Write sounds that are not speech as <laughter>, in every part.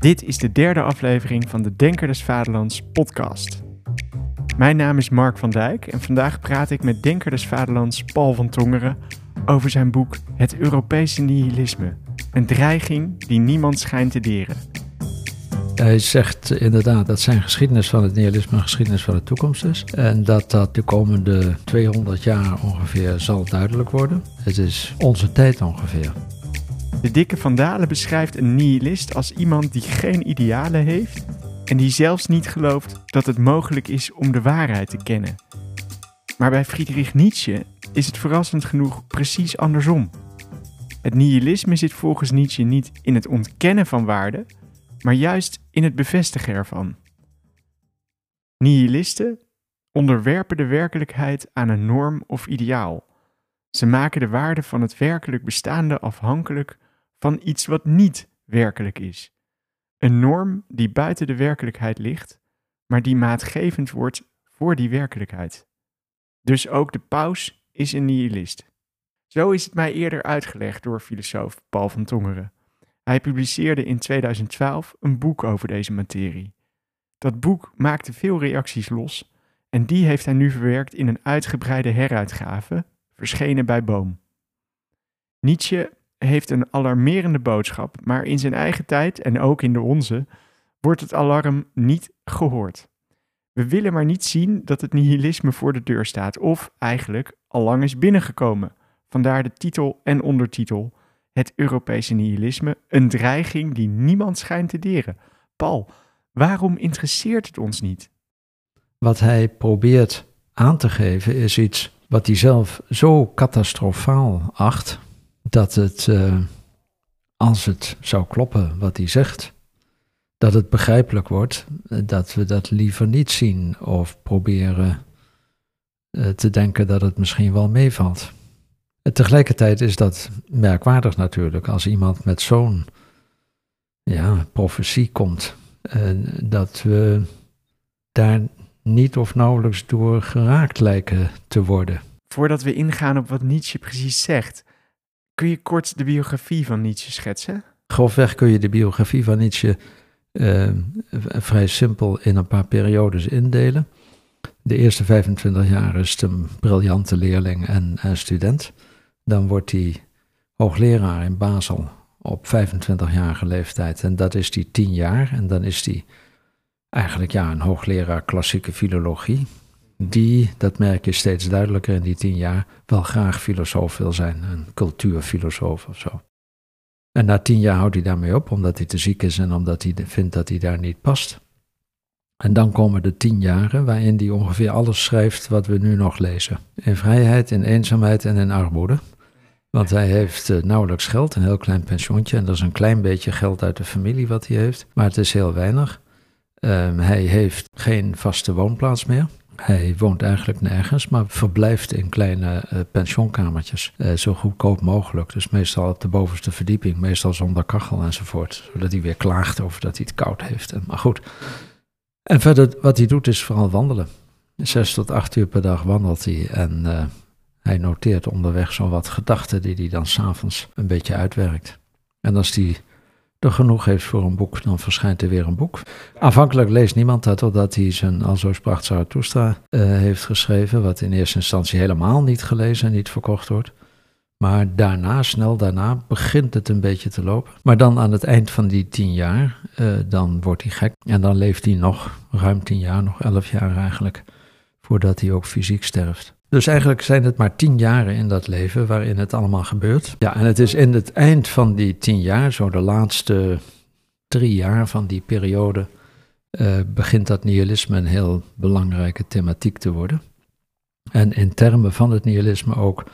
Dit is de derde aflevering van de Denker des Vaderlands podcast. Mijn naam is Mark van Dijk en vandaag praat ik met Denker des Vaderlands Paul van Tongeren over zijn boek Het Europese Nihilisme. Een dreiging die niemand schijnt te deren. Hij zegt inderdaad dat zijn geschiedenis van het nihilisme een geschiedenis van de toekomst is. En dat dat de komende 200 jaar ongeveer zal duidelijk worden. Het is onze tijd ongeveer. De dikke Van Dalen beschrijft een nihilist als iemand die geen idealen heeft en die zelfs niet gelooft dat het mogelijk is om de waarheid te kennen. Maar bij Friedrich Nietzsche is het verrassend genoeg precies andersom. Het nihilisme zit volgens Nietzsche niet in het ontkennen van waarde, maar juist in het bevestigen ervan. Nihilisten onderwerpen de werkelijkheid aan een norm of ideaal. Ze maken de waarde van het werkelijk bestaande afhankelijk van iets wat niet werkelijk is. Een norm die buiten de werkelijkheid ligt, maar die maatgevend wordt voor die werkelijkheid. Dus ook de paus is een nihilist. Zo is het mij eerder uitgelegd door filosoof Paul van Tongeren. Hij publiceerde in 2012 een boek over deze materie. Dat boek maakte veel reacties los en die heeft hij nu verwerkt in een uitgebreide heruitgave, verschenen bij Boom. Nietzsche heeft een alarmerende boodschap, maar in zijn eigen tijd en ook in de onze wordt het alarm niet gehoord. We willen maar niet zien dat het nihilisme voor de deur staat, of eigenlijk al lang is binnengekomen. Vandaar de titel en ondertitel: Het Europese nihilisme, een dreiging die niemand schijnt te deren. Paul, waarom interesseert het ons niet? Wat hij probeert aan te geven is iets wat hij zelf zo catastrofaal acht, dat het, uh, als het zou kloppen wat hij zegt, dat het begrijpelijk wordt dat we dat liever niet zien of proberen uh, te denken dat het misschien wel meevalt. Tegelijkertijd is dat merkwaardig natuurlijk als iemand met zo'n ja, profetie komt, dat we daar niet of nauwelijks door geraakt lijken te worden. Voordat we ingaan op wat Nietzsche precies zegt, kun je kort de biografie van Nietzsche schetsen? Grofweg kun je de biografie van Nietzsche uh, vrij simpel in een paar periodes indelen. De eerste 25 jaar is het een briljante leerling en, en student. Dan wordt hij hoogleraar in Basel op 25-jarige leeftijd. En dat is die 10 jaar. En dan is hij eigenlijk ja, een hoogleraar klassieke filologie die, dat merk je steeds duidelijker in die tien jaar, wel graag filosoof wil zijn, een cultuurfilosoof of zo. En na tien jaar houdt hij daarmee op, omdat hij te ziek is en omdat hij vindt dat hij daar niet past. En dan komen de tien jaren waarin hij ongeveer alles schrijft wat we nu nog lezen. In vrijheid, in eenzaamheid en in armoede. Want hij heeft uh, nauwelijks geld, een heel klein pensioentje. En dat is een klein beetje geld uit de familie wat hij heeft. Maar het is heel weinig. Uh, hij heeft geen vaste woonplaats meer. Hij woont eigenlijk nergens, maar verblijft in kleine uh, pensionkamertjes. Uh, zo goedkoop mogelijk. Dus meestal op de bovenste verdieping, meestal zonder kachel enzovoort. Zodat hij weer klaagt over dat hij het koud heeft. Maar goed. En verder, wat hij doet, is vooral wandelen. Zes tot acht uur per dag wandelt hij. En uh, hij noteert onderweg zo wat gedachten die hij dan s'avonds een beetje uitwerkt. En als hij er genoeg heeft voor een boek, dan verschijnt er weer een boek. Aanvankelijk leest niemand dat, totdat hij zijn Al zo sprak Zarathustra uh, heeft geschreven, wat in eerste instantie helemaal niet gelezen en niet verkocht wordt. Maar daarna, snel daarna, begint het een beetje te lopen. Maar dan aan het eind van die tien jaar, uh, dan wordt hij gek. En dan leeft hij nog ruim tien jaar, nog elf jaar eigenlijk, voordat hij ook fysiek sterft. Dus eigenlijk zijn het maar tien jaren in dat leven waarin het allemaal gebeurt. Ja, en het is in het eind van die tien jaar, zo de laatste drie jaar van die periode, uh, begint dat nihilisme een heel belangrijke thematiek te worden. En in termen van het nihilisme ook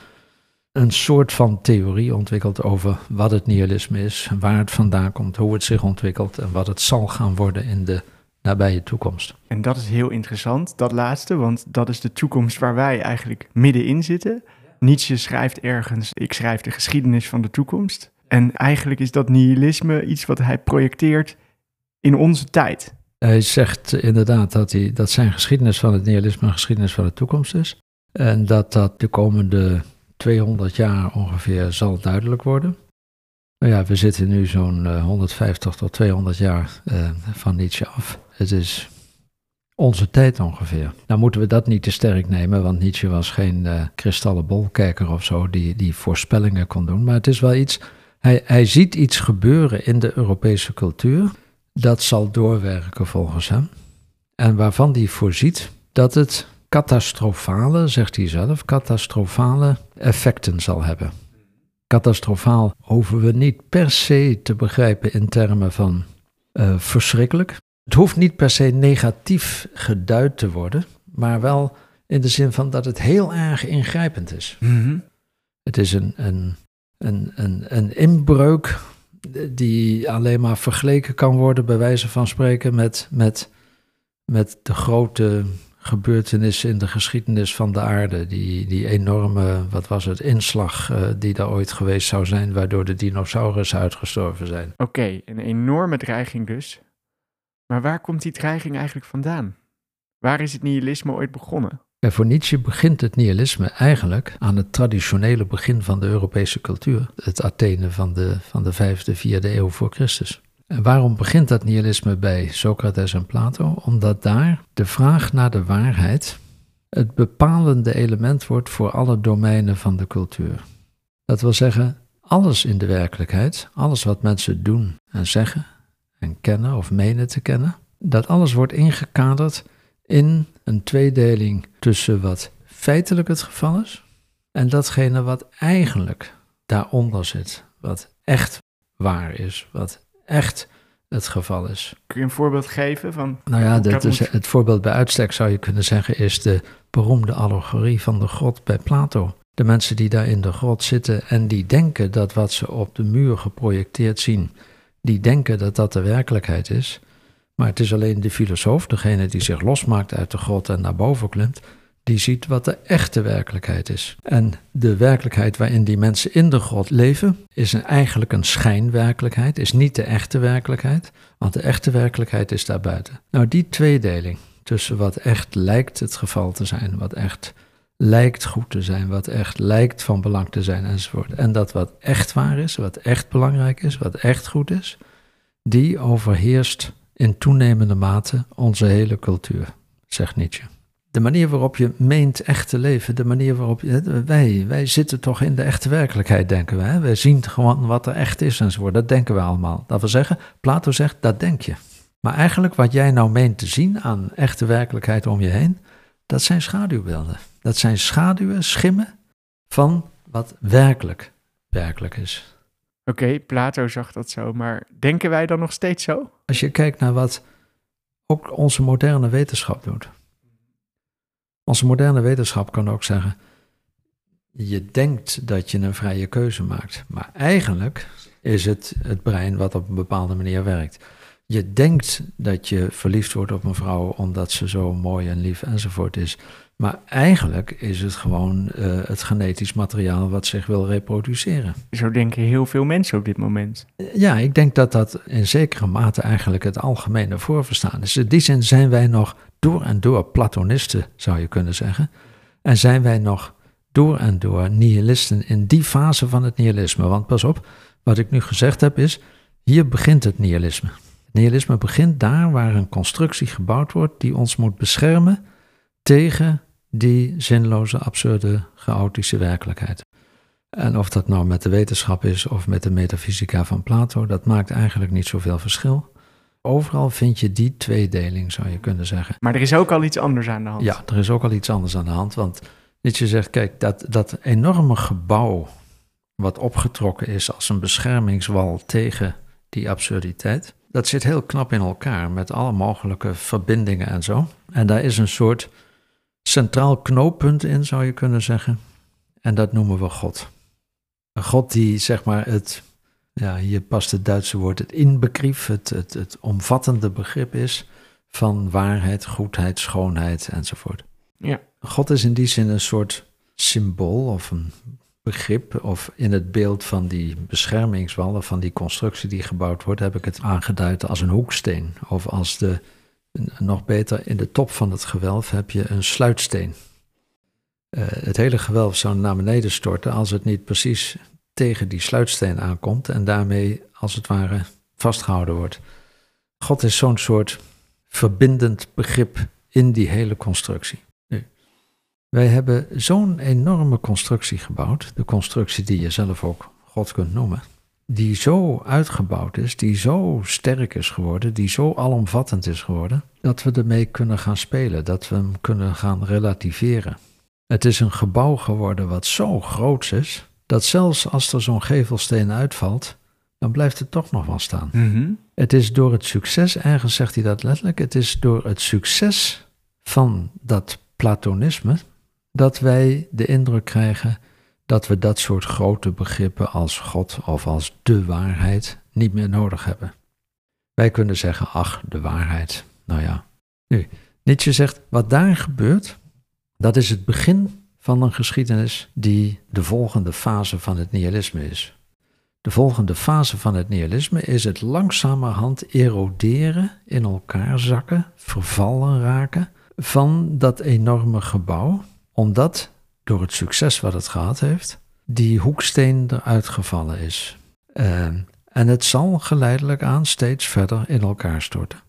een soort van theorie ontwikkeld over wat het nihilisme is, waar het vandaan komt, hoe het zich ontwikkelt en wat het zal gaan worden in de nabije toekomst. En dat is heel interessant, dat laatste, want dat is de toekomst waar wij eigenlijk middenin zitten. Nietzsche schrijft ergens, ik schrijf de geschiedenis van de toekomst. En eigenlijk is dat nihilisme iets wat hij projecteert in onze tijd. Hij zegt inderdaad dat, hij, dat zijn geschiedenis van het nihilisme een geschiedenis van de toekomst is. En dat dat de komende 200 jaar ongeveer zal duidelijk worden. Nou ja, we zitten nu zo'n 150 tot 200 jaar van Nietzsche af. Het is onze tijd ongeveer. Nou moeten we dat niet te sterk nemen, want Nietzsche was geen uh, kristallenbolkijker of zo die, die voorspellingen kon doen. Maar het is wel iets, hij, hij ziet iets gebeuren in de Europese cultuur, dat zal doorwerken volgens hem. En waarvan hij voorziet dat het catastrofale, zegt hij zelf, catastrofale effecten zal hebben. Catastrofaal hoeven we niet per se te begrijpen in termen van uh, verschrikkelijk. Het hoeft niet per se negatief geduid te worden, maar wel in de zin van dat het heel erg ingrijpend is. Mhm. Het is een, een, een, een, een inbreuk die alleen maar vergeleken kan worden, bij wijze van spreken, met, met, met de grote gebeurtenissen in de geschiedenis van de aarde. Die, die enorme, wat was het, inslag uh, die daar ooit geweest zou zijn, waardoor de dinosaurussen uitgestorven zijn. Oké, een enorme dreiging dus. Maar waar komt die dreiging eigenlijk vandaan? Waar is het nihilisme ooit begonnen? En voor Nietzsche begint het nihilisme eigenlijk aan het traditionele begin van de Europese cultuur. Het Athene van de, van de vijfde, vierde eeuw voor Christus. En waarom begint dat nihilisme bij Socrates en Plato? Omdat daar de vraag naar de waarheid het bepalende element wordt voor alle domeinen van de cultuur. Dat wil zeggen, alles in de werkelijkheid, alles wat mensen doen en zeggen, en kennen of menen te kennen, dat alles wordt ingekaderd in een tweedeling tussen wat feitelijk het geval is en datgene wat eigenlijk daaronder zit, wat echt waar is, wat echt het geval is. Kun je een voorbeeld geven van? Nou ja, dat is, het voorbeeld bij uitstek zou je kunnen zeggen is de beroemde allegorie van de grot bij Plato. De mensen die daar in de grot zitten en die denken dat wat ze op de muur geprojecteerd zien die denken dat dat de werkelijkheid is. Maar het is alleen de filosoof, degene die zich losmaakt uit de grot en naar boven klimt, die ziet wat de echte werkelijkheid is. En de werkelijkheid waarin die mensen in de grot leven, is eigenlijk een schijnwerkelijkheid, is niet de echte werkelijkheid, want de echte werkelijkheid is daarbuiten. Nou, die tweedeling tussen wat echt lijkt het geval te zijn, wat echt lijkt goed te zijn, wat echt lijkt van belang te zijn enzovoort. En dat wat echt waar is, wat echt belangrijk is, wat echt goed is, die overheerst in toenemende mate onze hele cultuur, zegt Nietzsche. De manier waarop je meent echt te leven, de manier waarop je, wij, wij zitten toch in de echte werkelijkheid, denken wij. Wij zien gewoon wat er echt is enzovoort. Dat denken we allemaal. Dat wil zeggen, Plato zegt, dat denk je. Maar eigenlijk wat jij nou meent te zien aan echte werkelijkheid om je heen, dat zijn schaduwbeelden. Dat zijn schaduwen, schimmen van wat werkelijk werkelijk is. Oké, Plato zag dat zo, maar denken wij dan nog steeds zo? Als je kijkt naar wat ook onze moderne wetenschap doet. Onze moderne wetenschap kan ook zeggen: je denkt dat je een vrije keuze maakt, maar eigenlijk is het het brein wat op een bepaalde manier werkt. Je denkt dat je verliefd wordt op een vrouw omdat ze zo mooi en lief enzovoort is. Maar eigenlijk is het gewoon uh, het genetisch materiaal wat zich wil reproduceren. Zo denken heel veel mensen op dit moment. Ja, ik denk dat dat in zekere mate eigenlijk het algemene voorverstaan is. In die zin zijn wij nog door en door Platonisten, zou je kunnen zeggen. En zijn wij nog door en door nihilisten in die fase van het nihilisme. Want pas op, wat ik nu gezegd heb is, hier begint het nihilisme. Het nihilisme begint daar waar een constructie gebouwd wordt die ons moet beschermen tegen die zinloze, absurde, chaotische werkelijkheid. En of dat nou met de wetenschap is of met de metafysica van Plato, dat maakt eigenlijk niet zoveel verschil. Overal vind je die tweedeling, zou je kunnen zeggen. Maar er is ook al iets anders aan de hand. Ja, er is ook al iets anders aan de hand. Want Nietzsche zegt, kijk, dat, dat enorme gebouw wat opgetrokken is als een beschermingswal tegen die absurditeit, dat zit heel knap in elkaar met alle mogelijke verbindingen en zo. En daar is een soort centraal knooppunt in, zou je kunnen zeggen. En dat noemen we God. Een God die, zeg maar, het, ja, hier past het Duitse woord, het inbegriff, het, het, het omvattende begrip is van waarheid, goedheid, schoonheid enzovoort. Ja. God is in die zin een soort symbool of een begrip, of in het beeld van die beschermingswallen, van die constructie die gebouwd wordt, heb ik het aangeduid als een hoeksteen of als de nog beter, in de top van het gewelf heb je een sluitsteen. Uh, het hele gewelf zou naar beneden storten als het niet precies tegen die sluitsteen aankomt en daarmee als het ware vastgehouden wordt. God is zo'n soort verbindend begrip in die hele constructie. Nu, wij hebben zo'n enorme constructie gebouwd, de constructie die je zelf ook God kunt noemen, die zo uitgebouwd is, die zo sterk is geworden, die zo alomvattend is geworden, dat we ermee kunnen gaan spelen, dat we hem kunnen gaan relativeren. Het is een gebouw geworden wat zo groot is, dat zelfs als er zo'n gevelsteen uitvalt, dan blijft het toch nog wel staan. Mhm. Het is door het succes, ergens zegt hij dat letterlijk, het is door het succes van dat platonisme dat wij de indruk krijgen dat we dat soort grote begrippen als God of als de waarheid niet meer nodig hebben. Wij kunnen zeggen, ach, de waarheid. Nou ja. Nu, Nietzsche zegt, wat daar gebeurt, dat is het begin van een geschiedenis die de volgende fase van het nihilisme is. De volgende fase van het nihilisme is het langzamerhand eroderen, in elkaar zakken, vervallen raken van dat enorme gebouw, omdat door het succes wat het gehad heeft, die hoeksteen eruit gevallen is. Uh, en het zal geleidelijk aan steeds verder in elkaar storten.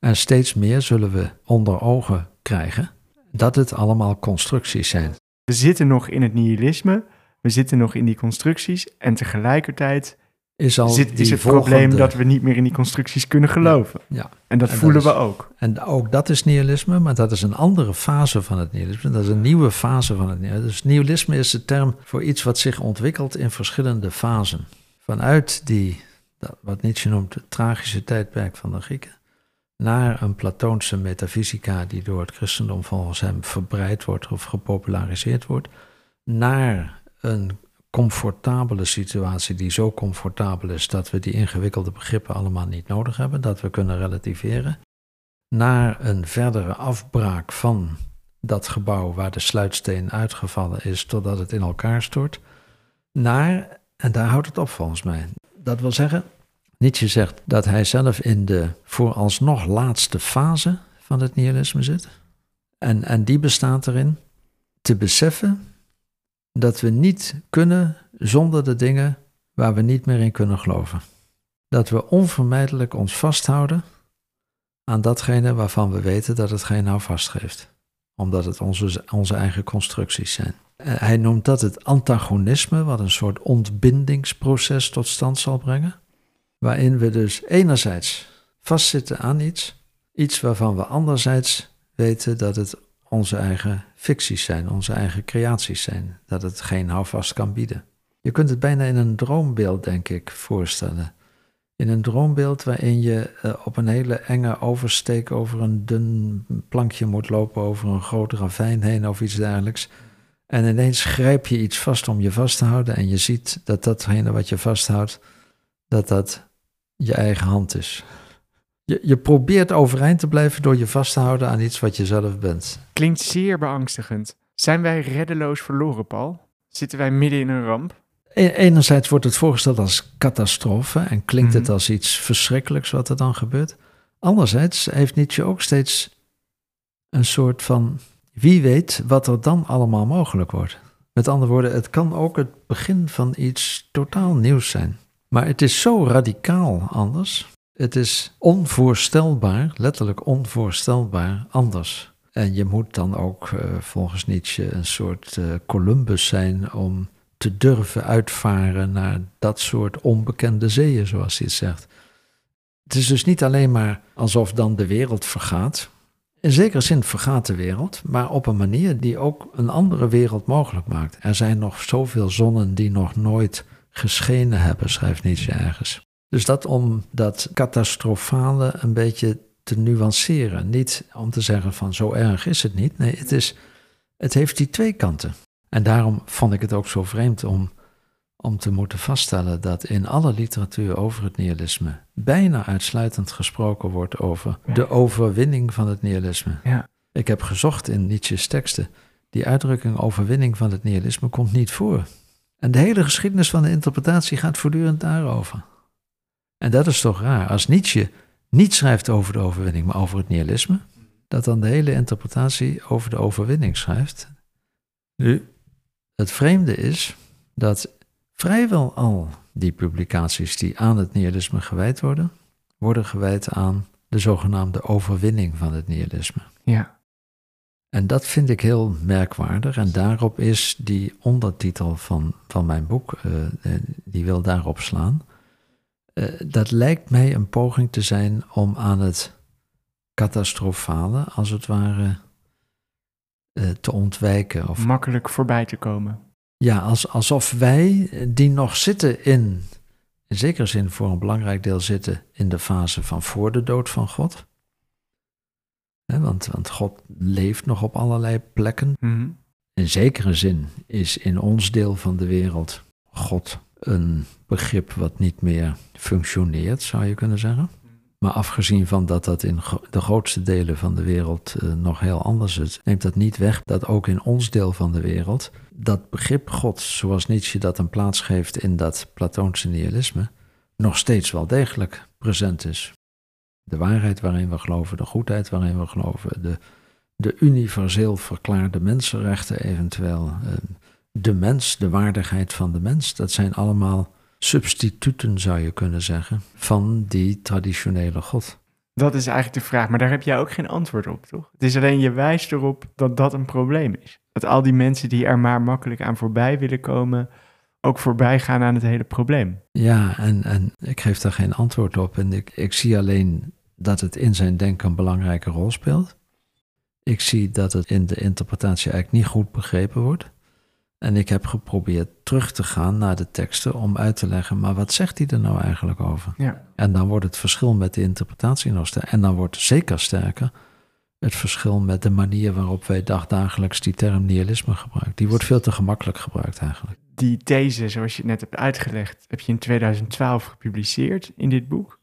En steeds meer zullen we onder ogen krijgen dat het allemaal constructies zijn. We zitten nog in het nihilisme, we zitten nog in die constructies en tegelijkertijd Is, al zit, is het probleem dat we niet meer in die constructies kunnen geloven. Ja, En dat En dat voelen is- we ook. En ook dat is nihilisme, maar dat is een andere fase van het nihilisme. Dat is een nieuwe fase van het nihilisme. Dus nihilisme is de term voor iets wat zich ontwikkelt in verschillende fasen. Vanuit die, wat Nietzsche noemt, het tragische tijdperk van de Grieken, naar een Platoonse metafysica die door het christendom volgens hem verbreid wordt of gepopulariseerd wordt, naar een comfortabele situatie die zo comfortabel is dat we die ingewikkelde begrippen allemaal niet nodig hebben, dat we kunnen relativeren, naar een verdere afbraak van dat gebouw waar de sluitsteen uitgevallen is totdat het in elkaar stort, naar, en daar houdt het op volgens mij. Dat wil zeggen, Nietzsche zegt dat hij zelf in de vooralsnog laatste fase van het nihilisme zit. En, en die bestaat erin te beseffen dat we niet kunnen zonder de dingen waar we niet meer in kunnen geloven. Dat we onvermijdelijk ons vasthouden aan datgene waarvan we weten dat het geen houvast geeft. Omdat het onze, onze eigen constructies zijn. Eh, Hij noemt dat het antagonisme, wat een soort ontbindingsproces tot stand zal brengen. Waarin we dus enerzijds vastzitten aan iets, iets waarvan we anderzijds weten dat het onze eigen ficties zijn, onze eigen creaties zijn, dat het geen houvast kan bieden. Je kunt het bijna in een droombeeld, denk ik, voorstellen. In een droombeeld waarin je eh, op een hele enge oversteek over een dun plankje moet lopen, over een groot ravijn heen of iets dergelijks. En ineens grijp je iets vast om je vast te houden en je ziet dat datgene wat je vasthoudt, dat dat je eigen hand is. Je, je probeert overeind te blijven door je vast te houden aan iets wat je zelf bent. Klinkt zeer beangstigend. Zijn wij reddeloos verloren, Paul? Zitten wij midden in een ramp? E- Enerzijds wordt het voorgesteld als catastrofe en klinkt het Mhm. als iets verschrikkelijks wat er dan gebeurt. Anderzijds heeft Nietzsche ook steeds een soort van wie weet wat er dan allemaal mogelijk wordt. Met andere woorden, het kan ook het begin van iets totaal nieuws zijn. Maar het is zo radicaal anders. Het is onvoorstelbaar, letterlijk onvoorstelbaar anders. En je moet dan ook eh, volgens Nietzsche een soort eh, Columbus zijn om te durven uitvaren naar dat soort onbekende zeeën, zoals hij het zegt. Het is dus niet alleen maar alsof dan de wereld vergaat. In zekere zin vergaat de wereld, maar op een manier die ook een andere wereld mogelijk maakt. Er zijn nog zoveel zonnen die nog nooit geschenen hebben, schrijft Nietzsche ergens. Dus dat om dat catastrofale een beetje te nuanceren. Niet om te zeggen van zo erg is het niet. Nee, het, is, het heeft die twee kanten. En daarom vond ik het ook zo vreemd om, om te moeten vaststellen dat in alle literatuur over het nihilisme bijna uitsluitend gesproken wordt over de overwinning van het nihilisme. Ja. Ik heb gezocht in Nietzsche's teksten. Die uitdrukking overwinning van het nihilisme komt niet voor. En de hele geschiedenis van de interpretatie gaat voortdurend daarover. En dat is toch raar. Als Nietzsche niet schrijft over de overwinning, maar over het nihilisme, dat dan de hele interpretatie over de overwinning schrijft. Nu, het vreemde is dat vrijwel al die publicaties die aan het nihilisme gewijd worden, worden gewijd aan de zogenaamde overwinning van het nihilisme. Ja. En dat vind ik heel merkwaardig. En daarop is die ondertitel van, van mijn boek, eh, eh, die wil daarop slaan. Uh, dat lijkt mij een poging te zijn om aan het catastrofale, als het ware, te ontwijken. Of, Makkelijk voorbij te komen. Ja, als, alsof wij, die nog zitten in, in zekere zin voor een belangrijk deel zitten in de fase van voor de dood van God want, want God leeft nog op allerlei plekken. Mhm. In zekere zin is in ons deel van de wereld God een begrip wat niet meer functioneert, zou je kunnen zeggen. Maar afgezien van dat dat in de grootste delen van de wereld uh, nog heel anders is, neemt dat niet weg dat ook in ons deel van de wereld dat begrip God, zoals Nietzsche dat een plaats geeft in dat Platoonse nihilisme, nog steeds wel degelijk present is de waarheid waarin we geloven, de goedheid waarin we geloven, de, de universeel verklaarde mensenrechten eventueel, eh, de mens, de waardigheid van de mens, dat zijn allemaal substituten, zou je kunnen zeggen, van die traditionele God. Dat is eigenlijk de vraag, maar daar heb jij ook geen antwoord op, toch? Het is alleen je wijst erop dat dat een probleem is. Dat al die mensen die er maar makkelijk aan voorbij willen komen, ook voorbij gaan aan het hele probleem. Ja, en, en ik geef daar geen antwoord op. En ik, ik zie alleen dat het in zijn denken een belangrijke rol speelt. Ik zie dat het in de interpretatie eigenlijk niet goed begrepen wordt. En ik heb geprobeerd terug te gaan naar de teksten om uit te leggen, maar wat zegt hij er nou eigenlijk over? Ja. En dan wordt het verschil met de interpretatie nog sterker. En dan wordt zeker sterker het verschil met de manier waarop wij dagdagelijks die term nihilisme gebruiken. Die wordt veel te gemakkelijk gebruikt eigenlijk. Die these, zoals je het net hebt uitgelegd, heb je in 2012 gepubliceerd in dit boek.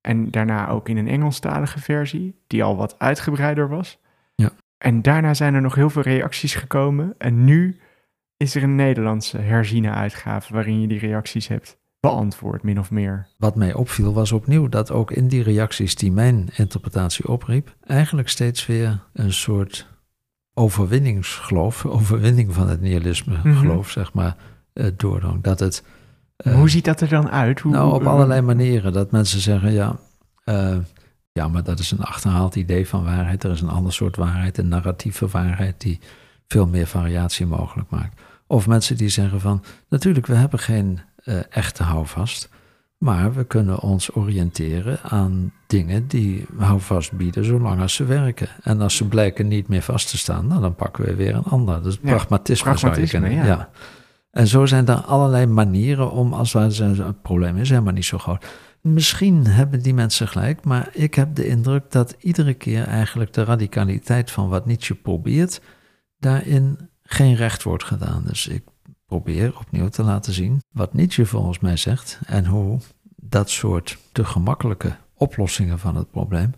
En daarna ook in een Engelstalige versie, die al wat uitgebreider was. Ja. En daarna zijn er nog heel veel reacties gekomen. En nu is er een Nederlandse herziene uitgave waarin je die reacties hebt beantwoord, min of meer. Wat mij opviel was opnieuw dat ook in die reacties die mijn interpretatie opriep, eigenlijk steeds weer een soort overwinningsgeloof, <laughs> overwinning van het nihilisme mhm. geloof, zeg maar, uh, doordrong. Dat het hoe eh, ziet dat er dan uit? Hoe, nou, op allerlei manieren. Dat mensen zeggen, ja, uh, ja, maar dat is een achterhaald idee van waarheid. Er is een ander soort waarheid, een narratieve waarheid die veel meer variatie mogelijk maakt. Of mensen die zeggen van, natuurlijk, we hebben geen uh, echte houvast, maar we kunnen ons oriënteren aan dingen die houvast bieden zolang als ze werken. En als ze blijken niet meer vast te staan, nou, dan pakken we weer een ander. Dus ja, pragmatisme, pragmatisme, zou je kunnen. ja. ja. En zo zijn er allerlei manieren om, als het probleem is helemaal niet zo groot. Misschien hebben die mensen gelijk, maar ik heb de indruk dat iedere keer eigenlijk de radicaliteit van wat Nietzsche probeert, daarin geen recht wordt gedaan. Dus ik probeer opnieuw te laten zien wat Nietzsche volgens mij zegt en hoe dat soort te gemakkelijke oplossingen van het probleem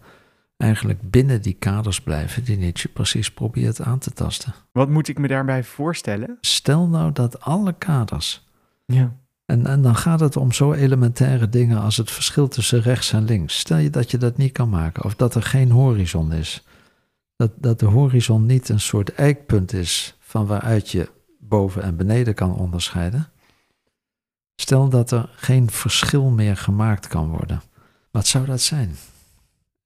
eigenlijk binnen die kaders blijven die Nietzsche precies probeert aan te tasten. Wat moet ik me daarbij voorstellen? Stel nou dat alle kaders. Ja. En, en dan gaat het om zo elementaire dingen als het verschil tussen rechts en links. Stel je dat je dat niet kan maken, of dat er geen horizon is. Dat, dat de horizon niet een soort eikpunt is van waaruit je boven en beneden kan onderscheiden. Stel dat er geen verschil meer gemaakt kan worden. Wat zou dat zijn?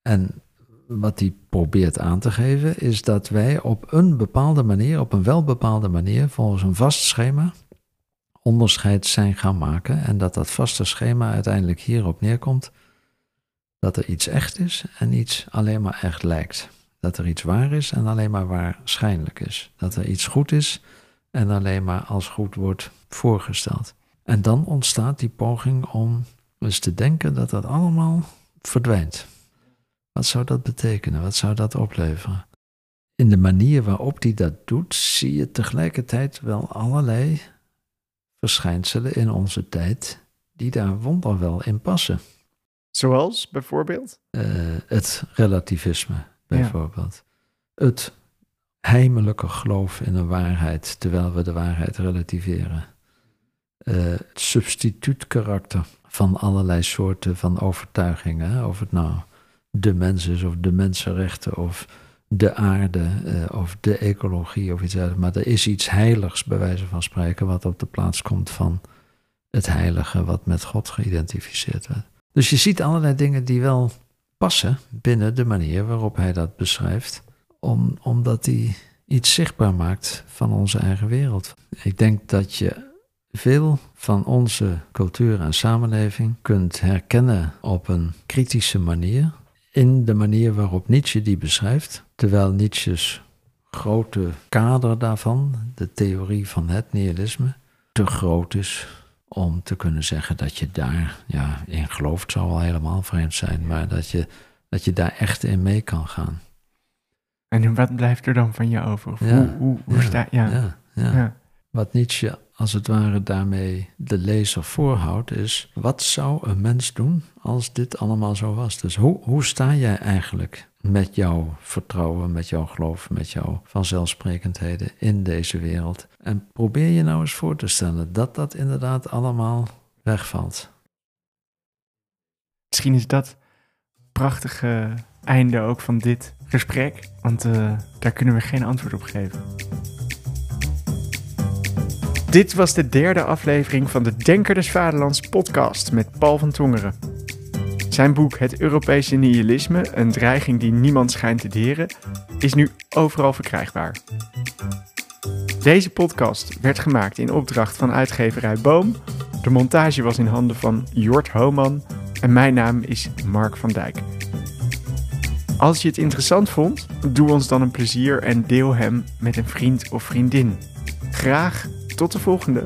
En wat hij probeert aan te geven, is dat wij op een bepaalde manier, op een welbepaalde manier, volgens een vast schema, onderscheid zijn gaan maken. En dat dat vaste schema uiteindelijk hierop neerkomt dat er iets echt is en iets alleen maar echt lijkt. Dat er iets waar is en alleen maar waarschijnlijk is. Dat er iets goed is en alleen maar als goed wordt voorgesteld. En dan ontstaat die poging om eens te denken dat dat allemaal verdwijnt. Wat zou dat betekenen? Wat zou dat opleveren? In de manier waarop hij dat doet, zie je tegelijkertijd wel allerlei verschijnselen in onze tijd die daar wonderwel in passen. Zoals bijvoorbeeld? Uh, het relativisme, bijvoorbeeld. Het heimelijke geloof in een waarheid, terwijl we de waarheid relativeren. Uh, het substituutkarakter van allerlei soorten van overtuigingen. Of het nou de mens is, of de mensenrechten, of de aarde, uh, of de ecologie, of iets dergelijks. Maar er is iets heiligs, bij wijze van spreken, wat op de plaats komt van het heilige wat met God geïdentificeerd werd. Dus je ziet allerlei dingen die wel passen binnen de manier waarop hij dat beschrijft, om, omdat hij iets zichtbaar maakt van onze eigen wereld. Ik denk dat je veel van onze cultuur en samenleving kunt herkennen op een kritische manier in de manier waarop Nietzsche die beschrijft, terwijl Nietzsche's grote kader daarvan, de theorie van het nihilisme, te groot is om te kunnen zeggen dat je daar ja, in gelooft, zou al helemaal vreemd zijn, maar dat je, dat je daar echt in mee kan gaan. En wat blijft er dan van je over? hoe, hoe, hoe sta ja. Ja, ja. Wat Nietzsche als het ware daarmee de lezer voorhoudt, is wat zou een mens doen als dit allemaal zo was? Dus hoe, hoe sta jij eigenlijk met jouw vertrouwen, met jouw geloof, met jouw vanzelfsprekendheden in deze wereld? En probeer je nou eens voor te stellen dat dat inderdaad allemaal wegvalt. Misschien is dat prachtige einde ook van dit gesprek, want uh, daar kunnen we geen antwoord op geven. Dit was de derde aflevering van de Denker des Vaderlands podcast met Paul van Tongeren. Zijn boek Het Europese Nihilisme, een dreiging die niemand schijnt te deren, is nu overal verkrijgbaar. Deze podcast werd gemaakt in opdracht van uitgeverij Boom. De montage was in handen van Jort Homan en mijn naam is Mark van Dijk. Als je het interessant vond, doe ons dan een plezier en deel hem met een vriend of vriendin. Graag tot de volgende.